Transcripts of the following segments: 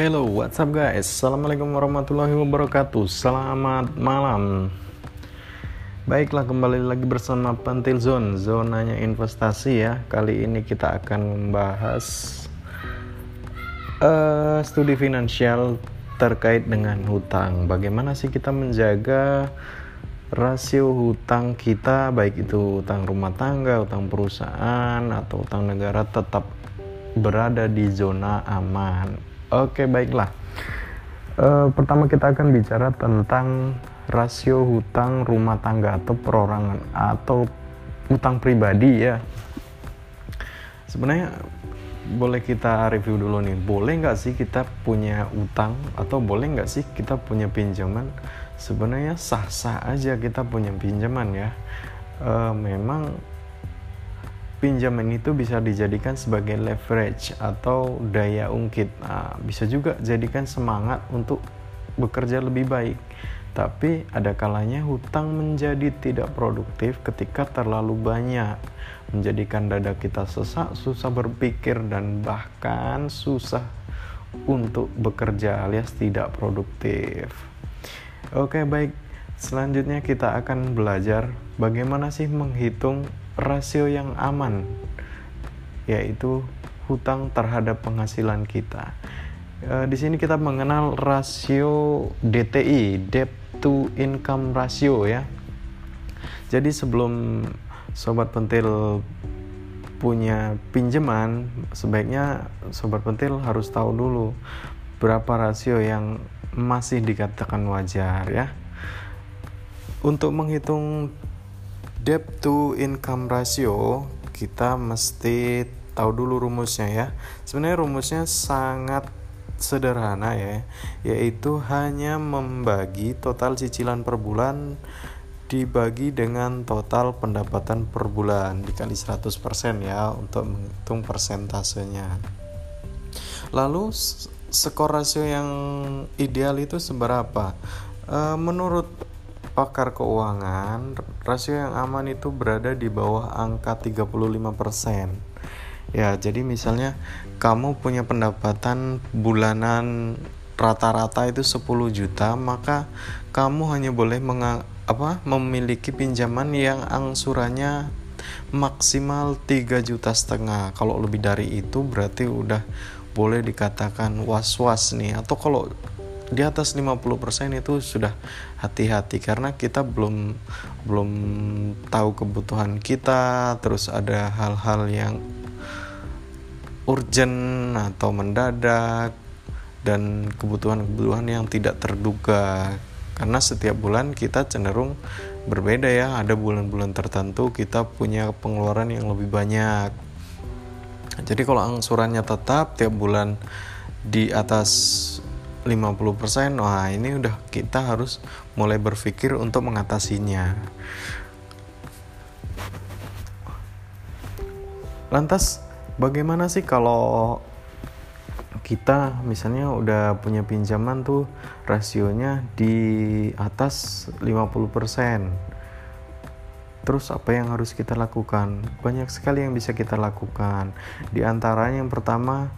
Hello, what's up guys? Assalamualaikum warahmatullahi wabarakatuh. Selamat malam. Baiklah, kembali lagi bersama Pantil Zone, zonanya investasi ya. Kali ini kita akan membahas uh, studi finansial terkait dengan hutang. Bagaimana sih kita menjaga rasio hutang kita, baik itu hutang rumah tangga, hutang perusahaan, atau hutang negara tetap berada di zona aman Oke, baiklah. Uh, pertama kita akan bicara tentang rasio hutang rumah tangga atau perorangan atau hutang pribadi ya. Sebenarnya boleh kita review dulu nih. Boleh nggak sih kita punya utang atau boleh nggak sih kita punya pinjaman? Sebenarnya sah-sah aja kita punya pinjaman ya. Uh, memang pinjaman itu bisa dijadikan sebagai leverage atau daya ungkit. Nah, bisa juga jadikan semangat untuk bekerja lebih baik. Tapi ada kalanya hutang menjadi tidak produktif ketika terlalu banyak, menjadikan dada kita sesak, susah berpikir dan bahkan susah untuk bekerja alias tidak produktif. Oke, baik. Selanjutnya kita akan belajar bagaimana sih menghitung rasio yang aman yaitu hutang terhadap penghasilan kita. E, di sini kita mengenal rasio DTI, debt to income ratio ya. Jadi sebelum sobat pentil punya pinjaman, sebaiknya sobat pentil harus tahu dulu berapa rasio yang masih dikatakan wajar ya. Untuk menghitung debt to income ratio kita mesti tahu dulu rumusnya ya. Sebenarnya rumusnya sangat sederhana ya yaitu hanya membagi total cicilan per bulan dibagi dengan total pendapatan per bulan dikali 100% ya untuk menghitung persentasenya. Lalu skor rasio yang ideal itu seberapa? E, menurut pakar keuangan, rasio yang aman itu berada di bawah angka 35%. Ya, jadi misalnya kamu punya pendapatan bulanan rata-rata itu 10 juta, maka kamu hanya boleh menga apa memiliki pinjaman yang angsurannya maksimal 3 juta setengah. Kalau lebih dari itu berarti udah boleh dikatakan was-was nih atau kalau di atas 50% itu sudah hati-hati. Karena kita belum belum tahu kebutuhan kita terus ada hal-hal yang urgent atau mendadak dan kebutuhan-kebutuhan yang tidak terduga. Karena setiap bulan kita cenderung berbeda ya. Ada bulan-bulan tertentu kita punya pengeluaran yang lebih banyak. Jadi kalau angsurannya tetap tiap bulan di atas 50% wah ini udah kita harus mulai berpikir untuk mengatasinya lantas bagaimana sih kalau kita misalnya udah punya pinjaman tuh rasionya di atas 50% Terus apa yang harus kita lakukan? Banyak sekali yang bisa kita lakukan. Di antaranya yang pertama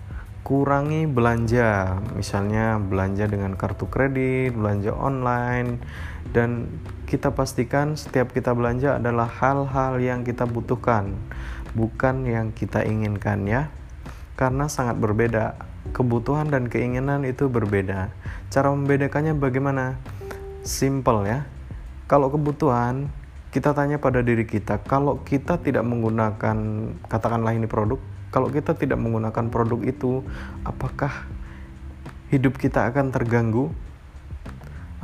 kurangi belanja, misalnya belanja dengan kartu kredit, belanja online, dan kita pastikan setiap kita belanja adalah hal-hal yang kita butuhkan, bukan yang kita inginkan ya. Karena sangat berbeda, kebutuhan dan keinginan itu berbeda. Cara membedakannya bagaimana? Simple ya. Kalau kebutuhan, kita tanya pada diri kita, kalau kita tidak menggunakan katakanlah ini produk, kalau kita tidak menggunakan produk itu, apakah hidup kita akan terganggu?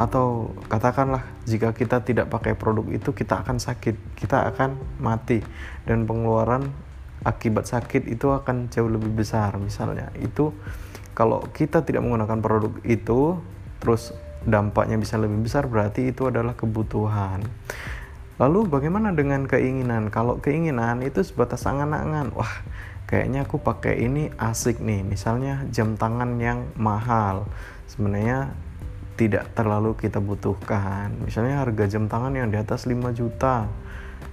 Atau katakanlah jika kita tidak pakai produk itu kita akan sakit, kita akan mati dan pengeluaran akibat sakit itu akan jauh lebih besar misalnya. Itu kalau kita tidak menggunakan produk itu terus dampaknya bisa lebih besar berarti itu adalah kebutuhan. Lalu bagaimana dengan keinginan? Kalau keinginan itu sebatas angan-angan, wah kayaknya aku pakai ini asik nih. Misalnya jam tangan yang mahal sebenarnya tidak terlalu kita butuhkan. Misalnya harga jam tangan yang di atas 5 juta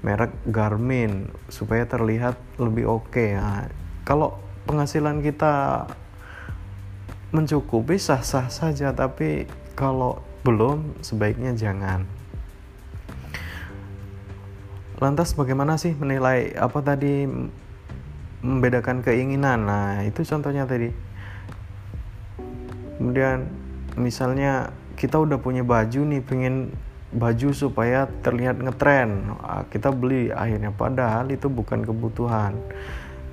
merek Garmin supaya terlihat lebih oke. Okay. nah, kalau penghasilan kita mencukupi sah-sah saja tapi kalau belum sebaiknya jangan. Lantas bagaimana sih menilai apa tadi membedakan keinginan. Nah itu contohnya tadi. Kemudian misalnya kita udah punya baju nih pengen baju supaya terlihat ngetren. Ah, kita beli akhirnya padahal itu bukan kebutuhan.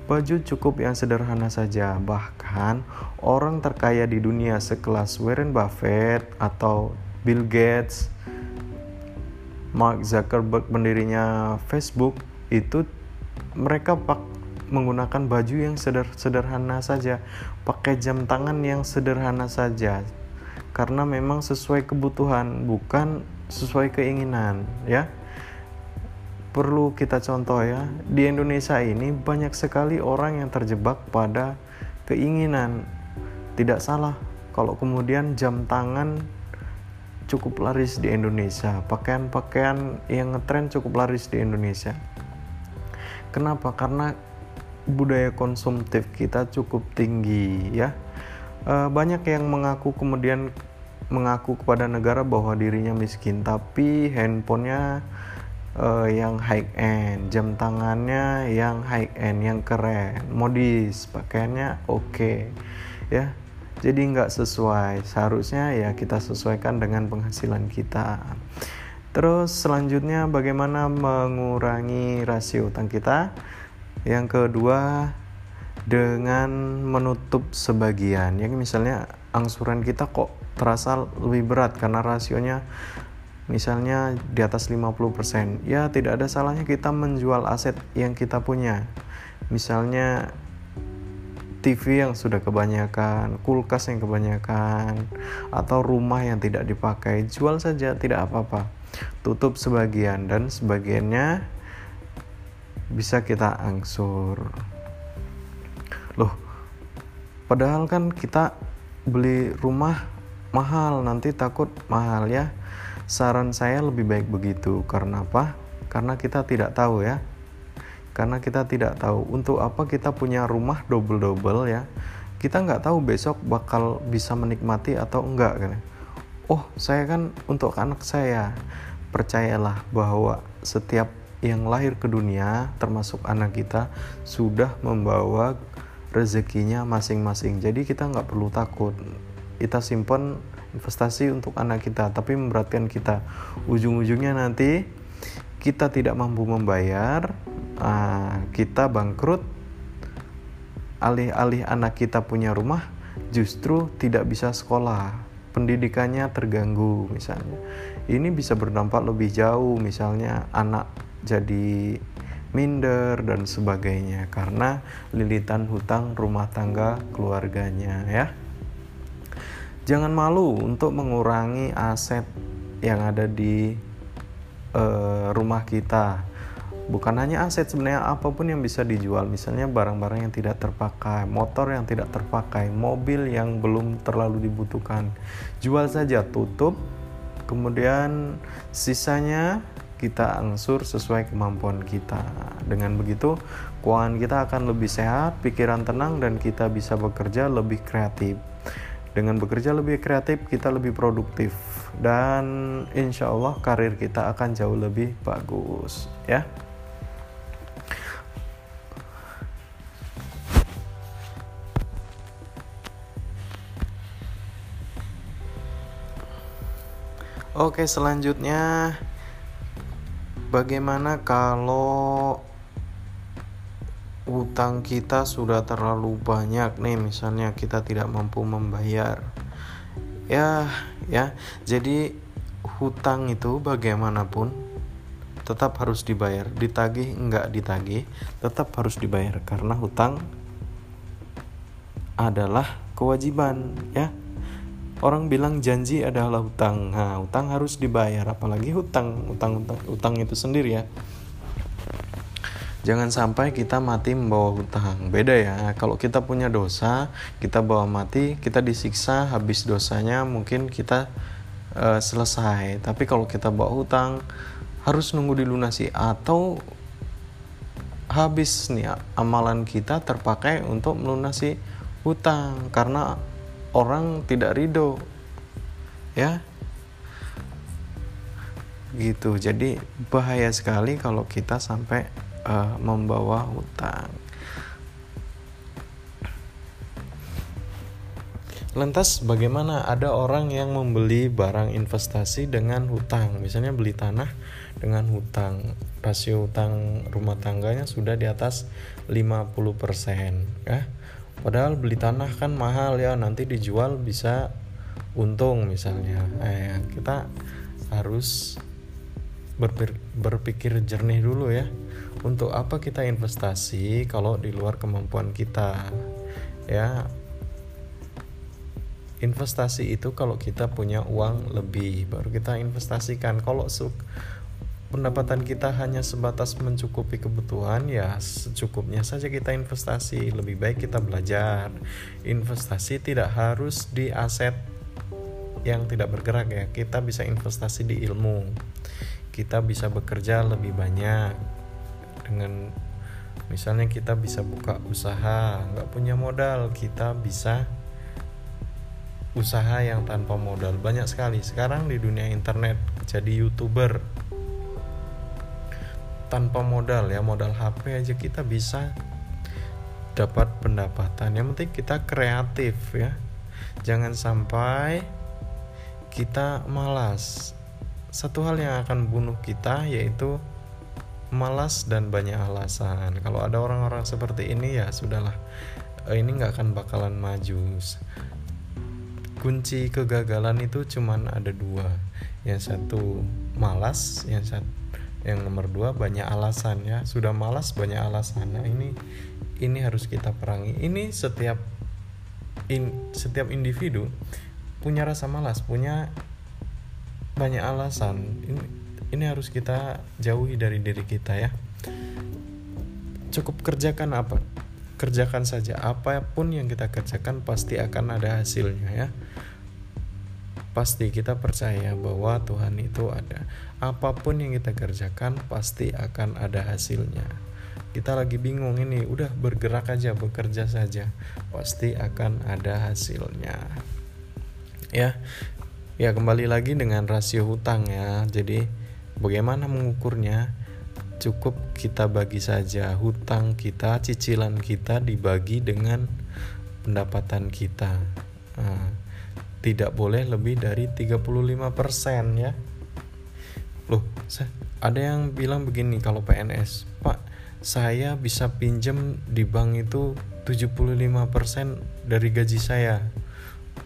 Baju cukup yang sederhana saja. Bahkan orang terkaya di dunia sekelas Warren Buffett atau Bill Gates Mark Zuckerberg pendirinya Facebook itu mereka pak menggunakan baju yang seder sederhana saja, pakai jam tangan yang sederhana saja, karena memang sesuai kebutuhan, bukan sesuai keinginan, ya. Perlu kita contoh ya, di Indonesia ini banyak sekali orang yang terjebak pada keinginan. Tidak salah kalau kemudian jam tangan cukup laris di Indonesia, pakaian-pakaian yang ngetren cukup laris di Indonesia. Kenapa? Karena budaya konsumtif kita cukup tinggi ya. E, banyak yang mengaku kemudian mengaku kepada negara bahwa dirinya miskin tapi handphonenya e, yang high end jam tangannya yang high end yang keren modis pakaiannya oke okay, ya. Jadi nggak sesuai. Seharusnya ya kita sesuaikan dengan penghasilan kita. Terus selanjutnya bagaimana mengurangi rasio utang kita yang kedua dengan menutup sebagian. Yang misalnya angsuran kita kok terasa lebih berat karena rasionya misalnya di atas 50% ya tidak ada salahnya kita menjual aset yang kita punya. Misalnya TV yang sudah kebanyakan, kulkas yang kebanyakan, atau rumah yang tidak dipakai, jual saja tidak apa-apa. Tutup sebagian dan sebagiannya bisa kita angsur. Loh padahal kan kita beli rumah mahal nanti takut mahal ya. Saran saya lebih baik begitu. Karena apa? Karena kita tidak tahu ya. Karena kita tidak tahu untuk apa kita punya rumah double-double ya. Kita nggak tahu besok bakal bisa menikmati atau enggak kan oh saya kan untuk anak saya. Percayalah bahwa setiap yang lahir ke dunia termasuk anak kita sudah membawa rezekinya masing-masing. Jadi kita nggak perlu takut. Kita simpan investasi untuk anak kita tapi memberatkan kita. Ujung-ujungnya nanti kita tidak mampu membayar uh, kita bangkrut. Alih-alih anak kita punya rumah justru tidak bisa sekolah. Pendidikannya terganggu misalnya. Ini bisa berdampak lebih jauh misalnya anak jadi minder dan sebagainya karena lilitan hutang rumah tangga keluarganya ya. Jangan malu untuk mengurangi aset yang ada di uh, rumah kita. Bukan hanya aset sebenarnya apa pun yang bisa dijual, misalnya barang-barang yang tidak terpakai, motor yang tidak terpakai, mobil yang belum terlalu dibutuhkan. Jual saja, tutup. Kemudian sisanya kita angsur sesuai kemampuan kita. Dengan begitu, keuangan kita akan lebih sehat, pikiran tenang, dan kita bisa bekerja lebih kreatif. Dengan bekerja lebih kreatif, kita lebih produktif, dan insya Allah karir kita akan jauh lebih bagus, ya. Oke, selanjutnya Bagaimana kalau utang kita sudah terlalu banyak nih? Misalnya kita tidak mampu membayar. Ya ya. Jadi hutang itu bagaimanapun tetap harus dibayar. Ditagih enggak ditagih tetap harus dibayar. Karena hutang adalah kewajiban ya orang bilang janji adalah hutang nah hutang harus dibayar apalagi hutang hutang hutang, hutang itu sendiri ya Jangan sampai kita mati membawa hutang. Beda ya. Kalau kita punya dosa, kita bawa mati, kita disiksa, habis dosanya mungkin kita uh, selesai. Tapi kalau kita bawa hutang, harus nunggu dilunasi atau habis nih amalan kita terpakai untuk melunasi hutang karena orang tidak ridho ya. Gitu. Jadi bahaya sekali kalau kita sampai uh, membawa hutang. Lantas bagaimana ada orang yang membeli barang investasi dengan hutang? Misalnya beli tanah dengan hutang. Rasio hutang rumah tangganya sudah di atas 50% ya Padahal beli tanah kan mahal ya Nanti dijual bisa untung misalnya. Eh, Kita harus berpikir, berpikir jernih dulu ya. Untuk apa kita investasi kalau di luar kemampuan kita? Ya investasi itu kalau kita punya uang lebih baru kita investasikan. Kalau pendapatan kita hanya sebatas mencukupi kebutuhan ya secukupnya saja kita investasi. Lebih baik kita belajar. Investasi tidak harus di aset yang tidak bergerak ya. Kita bisa investasi di ilmu. Kita bisa bekerja lebih banyak dengan misalnya kita bisa buka usaha nggak punya modal kita bisa usaha yang tanpa modal. Banyak sekali. Sekarang di dunia internet jadi youtuber tanpa modal ya modal HP aja kita bisa dapat pendapatan. Yang penting kita kreatif ya. Jangan sampai kita malas. Satu hal yang akan bunuh kita yaitu malas dan banyak alasan. Kalau ada orang-orang seperti ini ya sudahlah. Ini nggak akan bakalan maju. Kunci kegagalan itu cuman ada dua. Yang satu malas yang satu yang nomor dua banyak alasan ya. Sudah malas banyak alasan. Nah ini ini harus kita perangi. Ini setiap in, setiap individu punya rasa malas punya banyak alasan. Ini ini harus kita jauhi dari diri kita ya. Cukup kerjakan apa kerjakan saja. Apa pun yang kita kerjakan pasti akan ada hasilnya ya pasti kita percaya bahwa Tuhan itu ada. Apa pun yang kita kerjakan pasti akan ada hasilnya. Kita lagi bingung ini udah bergerak aja bekerja saja pasti akan ada hasilnya. Ya ya kembali lagi dengan rasio hutang ya. Jadi bagaimana mengukurnya? Cukup kita bagi saja hutang kita, cicilan kita dibagi dengan pendapatan kita. Nah, tidak boleh lebih dari 35% ya. Loh, ada yang bilang begini kalau PNS, Pak, saya bisa pinjam di bank itu 75% dari gaji saya.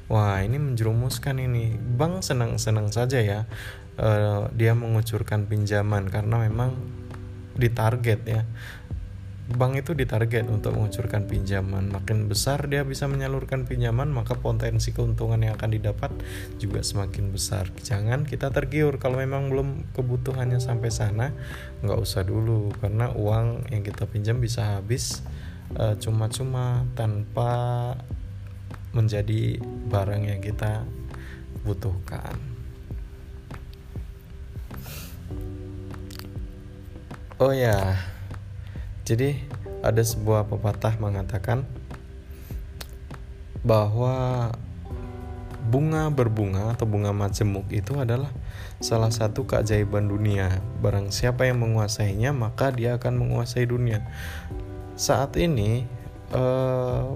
Wah, ini menjerumuskan ini. Bank senang-senang saja ya. Uh, dia mengucurkan pinjaman karena memang ditarget ya bank itu ditarget untuk mengucurkan pinjaman. Makin besar dia bisa menyalurkan pinjaman maka potensi keuntungan yang akan didapat juga semakin besar. Jangan kita tergiur kalau memang belum kebutuhannya sampai sana nggak usah dulu. Karena uang yang kita pinjam bisa habis eh, cuma-cuma tanpa menjadi barang yang kita butuhkan. Oh ya, jadi ada sebuah pepatah mengatakan bahwa bunga berbunga atau bunga majemuk itu adalah salah satu keajaiban dunia. Barang siapa yang menguasainya, maka dia akan menguasai dunia. Saat ini eh,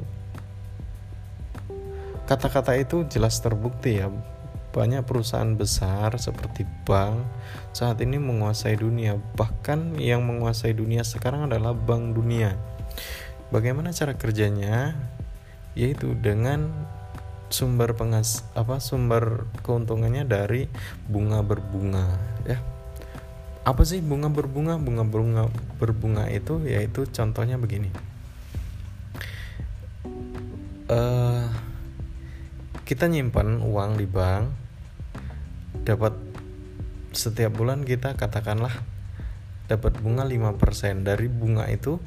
kata-kata uh, itu jelas terbukti ya banyak perusahaan besar seperti bank saat ini menguasai dunia. Bahkan yang menguasai dunia sekarang adalah Bank Dunia. Bagaimana cara kerjanya? Yaitu dengan sumber pengas apa sumber keuntungannya dari bunga berbunga ya. Apa sih bunga berbunga? Bunga berbunga berbunga itu yaitu contohnya begini. Uh, kita nyimpan uang di bank dapat setiap bulan kita katakanlah dapat bunga 5% dari bunga itu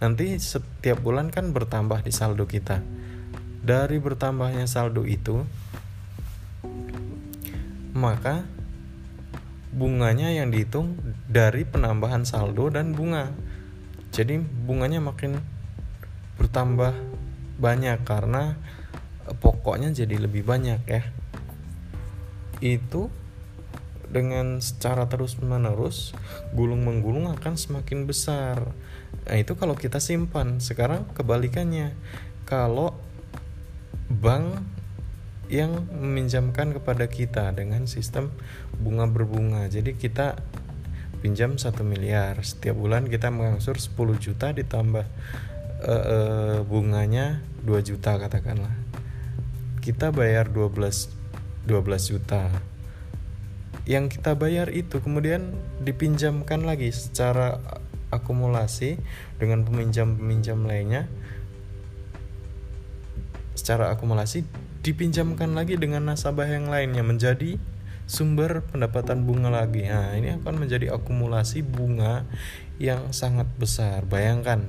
nanti setiap bulan kan bertambah di saldo kita. Dari bertambahnya saldo itu maka bunganya yang dihitung dari penambahan saldo dan bunga. Jadi bunganya makin bertambah banyak karena pokoknya jadi lebih banyak ya itu dengan secara terus menerus gulung menggulung akan semakin besar. Nah itu kalau kita simpan. Sekarang kebalikannya. Kalau bank yang meminjamkan kepada kita dengan sistem bunga berbunga. Jadi kita pinjam satu miliar. Setiap bulan kita mengangsur 10 juta ditambah uh, uh, bunganya 2 juta katakanlah. Kita bayar 12 12 juta yang kita bayar itu kemudian dipinjamkan lagi secara akumulasi dengan peminjam-peminjam lainnya secara akumulasi dipinjamkan lagi dengan nasabah yang lainnya menjadi sumber pendapatan bunga lagi. Nah, ini akan menjadi akumulasi bunga yang sangat besar. Bayangkan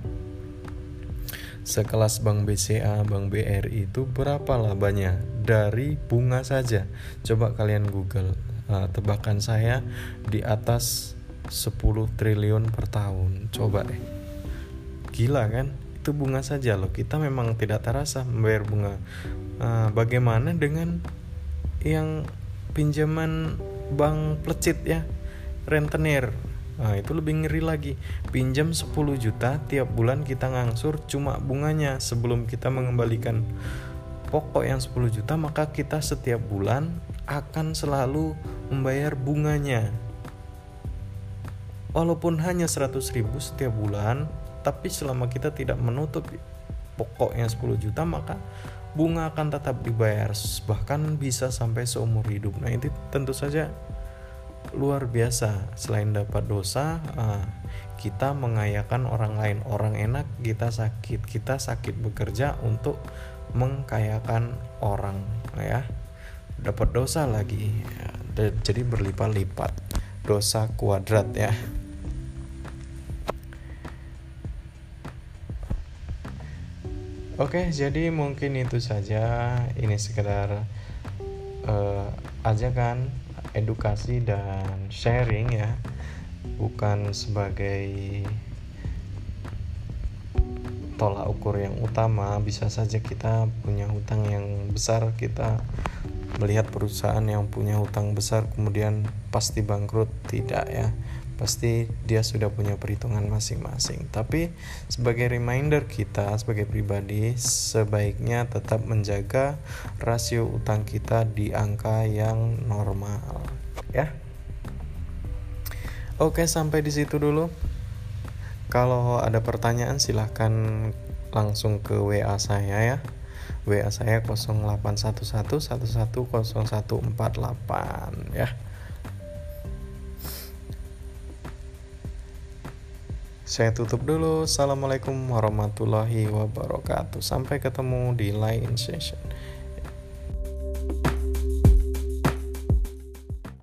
sekelas Bank BCA, Bank BRI itu berapa labanya dari bunga saja. Coba kalian Google uh, tebakan saya di atas 10 triliun per tahun. Coba deh. Gila kan? Itu bunga saja loh. Kita memang tidak terasa membayar bunga. Uh, bagaimana dengan yang pinjaman bank plecit ya? Rentenir. Nah, itu lebih ngeri lagi. Pinjam 10 juta tiap bulan kita ngangsur cuma bunganya sebelum kita mengembalikan pokok yang 10 juta maka kita setiap bulan akan selalu membayar bunganya. Walaupun hanya 100 ribu setiap bulan, tapi selama kita tidak menutup pokok yang 10 juta maka bunga akan tetap dibayar bahkan bisa sampai seumur hidup. Nah, itu tentu saja luar biasa. Selain dapat dosa, ah, kita mengayakan orang lain. Orang enak, kita sakit. Kita sakit bekerja untuk mengkayakan orang, ya. Dapat dosa lagi ya, jadi berlipat-lipat dosa kuadrat ya. Oke, jadi mungkin itu saja. Ini sekedar uh, ajakan edukasi dan sharing ya, bukan sebagai tolak ukur yang utama. Bisa saja kita punya hutang yang besar, kita melihat perusahaan yang punya hutang besar kemudian pasti bangkrut tidak ya. Pasti dia sudah punya perhitungan masing-masing. Tapi sebagai reminder kita sebagai pribadi sebaiknya tetap menjaga rasio utang kita di angka yang normal ya. Oke sampai di situ dulu kalau ada pertanyaan silahkan langsung ke WA saya ya WA saya 0811110148 ya. Saya tutup dulu. Assalamualaikum warahmatullahi wabarakatuh. Sampai ketemu di lain session.